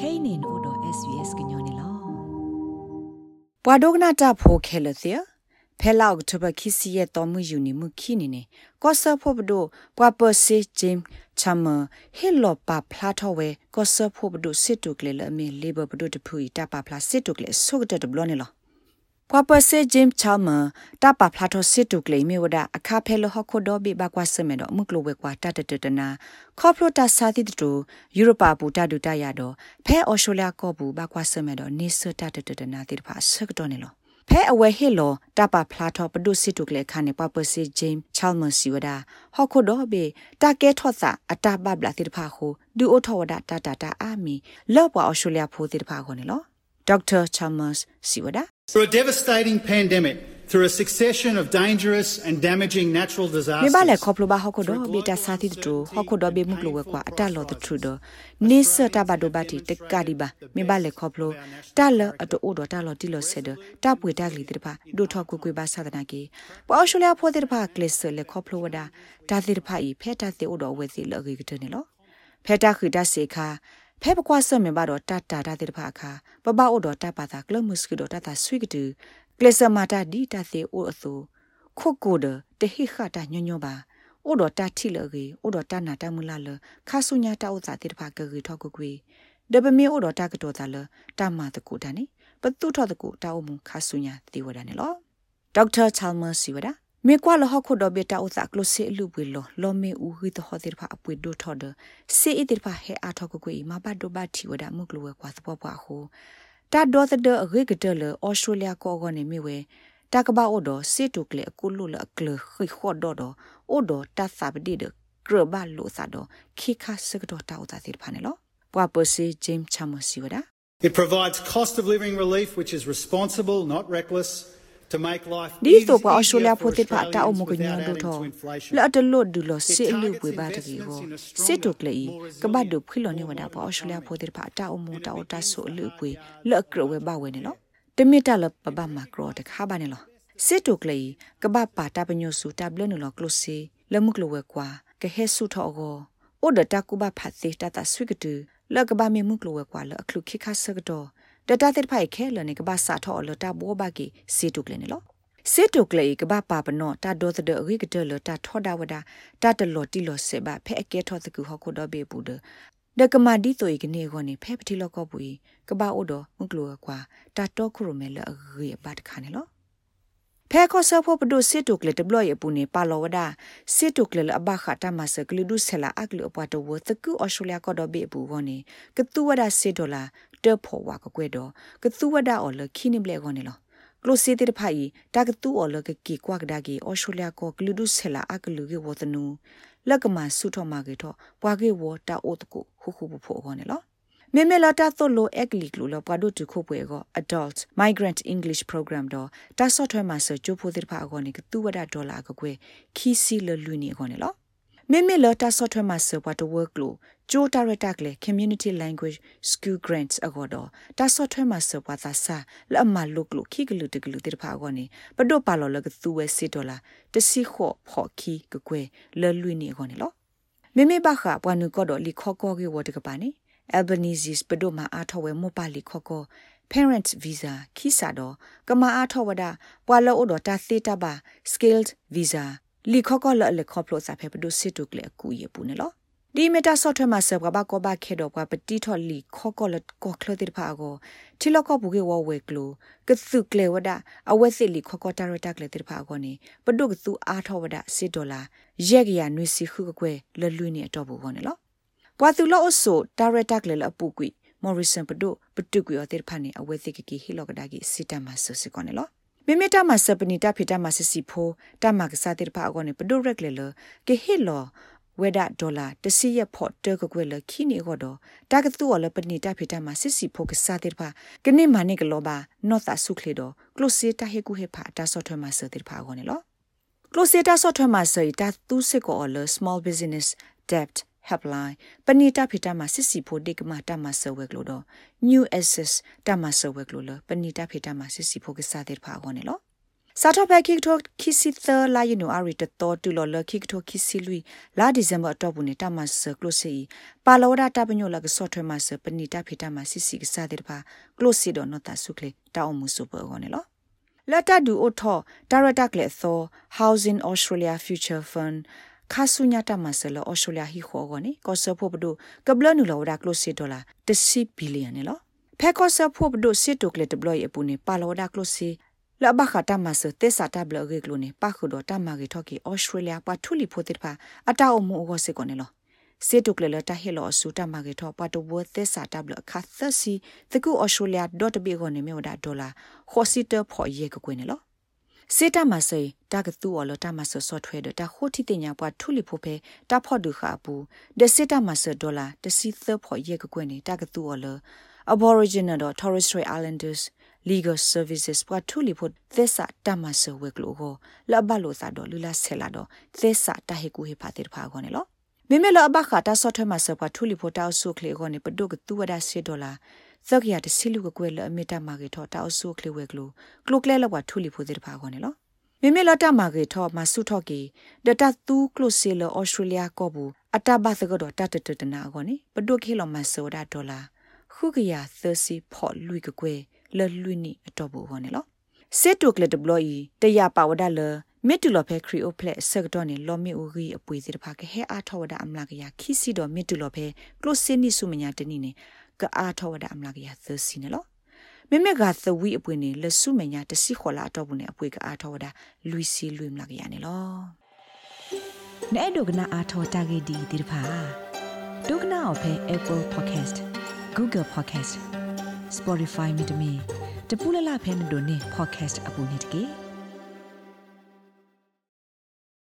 kainin odo svs gnyone lo ပွာဒိုကနာတာဖိုခဲလစီဖဲလောက်တဘခီစီရဲ့တော်မှုယူနေမှုခိနေနေကောဆာဖို့ဘဒိုပွာပစီဂျင်ချမ်ဟီလောပါဖလာထောဝဲကောဆာဖို့ဘဒိုစစ်တုကလေလအမေလေဘဘဒိုတဖူတာပါဖလာစစ်တုကလေဆုကတဲ့ဘလောနေလော ပွာပစီဂျင်ချမ်တာပါဖလာထောစစ်တုကလေမြေဝဒအခါဖဲလဟခုဒိုဘီဘကွာစမေတော့မှုကလိုဝဲကွာတတတတနာခေါပလိုတာစာတိတူယူရိုပါဘူတာဒူတာရတော့ဖဲအော်ရှိုလျာကောဘူးဘကွာစမေတော့နေစတတတတနာတိတဖာဆက်တော့နေလောဖဲအဝဲဟီလိုတပဖလာထောပဒုစစ်တုကလေခါနေပပစီဂျိမ်းချာလ်မစီဝဒါဟော်ခိုဒိုဘေတာကဲထော့စာအတာဘဘလာတိတဖာခုဒူအိုထောဝဒါတာတာတာအာမီလော့ပွာအော်စတြေးလျဖိုးတိတဖာခုနေလောဒေါက်တာချာမတ်စီဝဒါ For a devastating pandemic through a succession of dangerous and damaging natural disasters. မေဘလေခေါပလိုဘာဟခုဒဘေတာစာတိတူဟခုဒဘေမုကလိုဝကွာအတလောတထူဒနိစတာဘဒဘတိတကဒီဘာမေဘလေခေါပလိုတလအတူအိုဒတလောတီလောဆေဒတပွေတကလီတိဖာဒိုထောကွကွေဘာသာဒနာကေပေါ်ရှူလျာဖိုတိဖာကလစ်လေခေါပလိုဝဒါတာတိဖာဤဖဲတာတိအိုဒဝဲစီလောကေကတနေလောဖဲတာခိတစေခါ ဖဲပကွာဆမေဘာတော့တတာတာတဲ့တဖာခါပပအိုတော့တပါတာကလမုစကီတော့တတာဆွိကတူကလစမာတာဒီတာသေးအိုအသူခုတ်ကိုဒတဟိခတာညညပါအိုတော့တတိလကေအိုတော့တနာတမူလာလခါဆုညာတောက်သာတဲ့တဖာကကေထောက်ကွေဒပမေအိုတော့တကတော့တာလတမတကူတန်နိပတုထောတကူတောက်မှုခါဆုညာသေဝဒနေလောဒေါက်တာချာလ်မာစီဝဒါ မေကွာလဟခုဒဘေတာဥသကလစေလူပွေလောလောမေဦးဟိတဟတိဖာအပွေဒိုထော်ဒစေအတိဖာဟဲအာထောကကွေမဘဒိုဘတီဝဒမုကလဝကွာသဘောပွားဟုတာဒေါ်သဒအဂေကတလဩစတြေးလျကောကနေမိဝဲတကဘာအိုဒစေတုကလေအကုလုလအကလခိခောဒဒအိုဒတသဘဒီဒကရဘလုသဒခိခါစကဒတာဥသတိဖာနေလောပွာပစီဂျိမ်းချမစီဝဒ It provides cost of living relief which is responsible not reckless to make life ဒီတော့ပါအရှူလျာဖိုတေဖာတာအမကညံဒိုထောလာတလို့ဒူလို့စေလူပွေပါတကြီးဟောစစ်တုကလေကဘတ်ဒုဖိလောနေဝဒါပါအရှူလျာဖိုတေဖာတာအမတာအတဆုလူပွေလက်ကြဝဲပါဝဲနေလို့တမီတလပပမကရောတခါပါနေလို့စစ်တုကလေကဘပါတာပညုစုတာဘလနလို့ကလုစီလမှုကလဝဲကွာကဟဲဆုထောကိုအိုဒတာကူဘဖတ်စေတတာဆွိကတူလကဘာမေမှုကလဝဲကွာလအခလုခိခါဆကတော့ တတတဲ့ဖိုက်ခဲလနေကဘာစာထောလတာဘောဘကီစီတုကလနေလောစေတုကလေကဘာပါပနောတာဒောတဲ့ရိကတလတာထောဒဝဒတာတလောတီလောစေဘဖဲအကဲထောတကူဟခုတော့ဘေဘူးဒဒကမာဒီတိုဤကနေခေါနေဖဲပတိလောကောပူကဘာအိုဒမုကလောကွာတာတော့ခရမဲလရေဘတ်ခါနေလောဖဲခောဆဖို့ပဒုစစ်တုကလေတဘလရပူနေပါလောဝဒစစ်တုကလေအဘခတာမဆကလူဒုဆလာအကလူအပွားတော့ဝသကူအော်စတြေးလျကတော့ဘေဘူးခေါနေကတူဝဒစစ်ဒေါ်လာ တဖို့ဝါကကွဲတော့ကသူဝဒအော်လခိနိဘလေခေါနေလောကလိုစီတဲ့ဖိုင်တာကတူအော်လကကီကွာကဒါကီအော်စတြေးလျကိုကလူဒုဆလာအကလူကေဝသနူလက်ကမဆုထောမာကေတော့ပွာကေဝတာအိုတကုခုခုဖို့ခေါနေလောမေမေလာတာသို့လိုအက်ကလီကလိုလပွားတို့တခုပွဲက adult migrant english program တော့တာဆော့ထွဲမှာဆချိုဖိုတဲ့ဖာအကောနေကတူဝဒဒေါ်လာကကွယ်ခီစီလလူနေခေါနေလော မေမေလာတာဆော့ထွဲမှာဆပွားတော့ work လို့ဂျိုတာရတာကလေ community language school grants အကောတော့တာဆော့ထွဲမှာဆပွားသာစာလအမလုကလို့ခိကလူတကလူတဲ့ဖာအကောနေပဒိုပါလောလကသူဝဲစစ်ဒေါ်လာတစီခော့ဖော့ခီကကွယ်လလူနေခေါနေလောမေမေဘခပွားနုကတော့လီခော့ကောကေဝတကပါနေ Albanese ပဒိုမာအားထောဝဲမောပါလီခော့ကော parent visa ခိစာတော့ကမာအားထောဝဒပွာလောအိုတော့တာသေတာပါ skilled visa လီခော့ကောလလခော့ဖလို့စာဖဲပဒိုစစ်တုကလေအကူရပူနေလောဒီမီတာဆော့ထွဲမှာဆပ်ကဘာကောဘာခေတော့ကပတိထော်လီခော့ကောလကောခလတိဖာကိုတီလော့ကောဘူကေဝဝဲကလိုကသုကလေဝဒအဝဲစစ်လီခော့ကောတာရတာကလေတိဖာကိုနေပဒုကသူအားထောဝဒစစ်ဒေါ်လာရက်ရနွေစီခုကွယ်လလွိနေအတော့ဘူးကောနေလောပွာသူလောအဆိုဒါရတက်လေလအပူကွီမော်ရီဆန်ပဒိုပတုကွီအတေဖာနေအဝဲသိကကီဟီလောကဒါကီစီတမဆဆကောနေလော မိမိတမဆပနီတဖိတမဆစီဖိုတမကစားတေဖာအကောနေပဒိုရက်လေလကေဟီလောဝေဒဒေါ်လာတစီရဖို့တကကွယ်လခီနေတော့တာကတူော်လပနိတဖိတမဆစီဖိုကစားတေဖာကနေမနိကလောဘာနော့တာဆုခလေတော့ကလုစီတာဟေကူဟေဖာတာဆော့ထွဲမှာဆတေဖာအကောနေလောကလုစီတာဆော့ထွဲမှာစေတာသူစစ်ကောလ small business debt helpline ပဏိတဖိတမှာစစ်စီဖို့တိကမတမဆဝဲကလို့တော့ new access တမဆဝဲကလို့လပဏိတဖိတမှာစစ်စီဖို့ကစားတဲ့ဖာခေါ်နေလို့စာတော့ဘက်ခိကထိုခိစီသလာယနူအရီတတော်တူလော်လခိကထိုခိစီလူလာဒီဇင်ဘာတော့ဘူးနေတမဆကလိုစီပါလောဒတာပညိုလကဆော့ထွဲမဆပနီတာဖိတာမစီစီကစားတဲ့ပါကလိုစီဒနတာဆုကလေတောင်းမှုစုပေါ်ကောနေလောလတ်တဒူအိုထောဒါရတာကလေသော Housing Australia Future Fund ခါဆုညာတမဆလဩစတြေးလျဟီခေါ်ကောနေကောဆဖို့ဘဒုကဘလနူလောဒါကလိုစီဒေါ်လာ10ဘီလီယံနေလောဖဲကောဆဖို့ဘဒုစစ်တုကလေတဘလယပူနေပါလောဒါကလိုစီလဘခတာမဆတေစာတဘလရေကလိုနေပါခုဒတာမဂီထော်ကီဩစတြေးလျပတ်ထူလီဖိုတိဖာအတာအမှုဩစေကောနေလောစေတုကလေလတာဟေလောဆူတမဂီထောပတ်တဘသေစာတဘလခါသစီတကူဩစတြေးလျ .b ကိုနေမြောဒါဒေါ်လာခေါ်စီတဖော်ရေကကွေနေလော စေတမဆေတာကတူအလတာမဆဆော့ထွဲဒတာခိုတီတင်ညာပွားထူလီဖိုဖေတာဖော့ဒူခါပူဒစေတမဆဒေါ်လာတစီသဖော်ရေကကွေနေတာကတူအလ Aboriginal Torres Strait Islanders legal services ပွားထူလီဖို့သစ္စာတမဆဝဲကလိုကိုလဘလိုစာတော့လူလာဆဲလာတော့သစ္စာတဟေကူဟေဖာတေဖာခေါနေလောမိမဲလအဘခတာဆော့ထွဲမှာဆပွားထူလီဖို့တောက်ဆုခလေခေါနေပဒုကတူဝဒဆေဒေါ်လာ သက်ကရတစီလူကကွဲလအမီတာမာကေထောတောက်ဆုခလေဝဲကလိုကလိုကလဲလဘထူလီဖို့တေဖာခေါနေလောမိမဲလတမာကေထောမဆုထော့ကီဒတတူကလိုစီလဩစတြေးလျကောဘူးအတဘသကတော့တတတတနာခေါနေပဒုခေလောမဆောဒါဒေါ်လာခုကရသစီဖော့လူကကွဲလလွိနိအတော့ဘူးဟောနေလောစစ်တုကလတဘလို့ဤတရပါဝဒလမစ်တူလဖဲခရီအိုဖလက်ဆက်တော့နေလော်မီအိုဂီအပွေစီတဖာကဟဲအားထောဝဒအမလာကရခီစီတော့မစ်တူလဖဲကလိုစင်းနိစုမညာတနိနေ ကအားထောဝဒအမလာကရသစီနေလောမမေကသဝီအပွေနေလဆုမညာတစီခေါ်လာတော့ဘူးနေအပွေကအားထောဝဒလူစီလူမလာကရနေလောနဲ့ဒုကနာအားထောတာဂေဒီဒီတဖာဒုကနာအဖဲ Apple Podcast Google Podcast Spotify မြေတမီတပူလလဖဲနဒိုနေ podcast အပူနေတကေ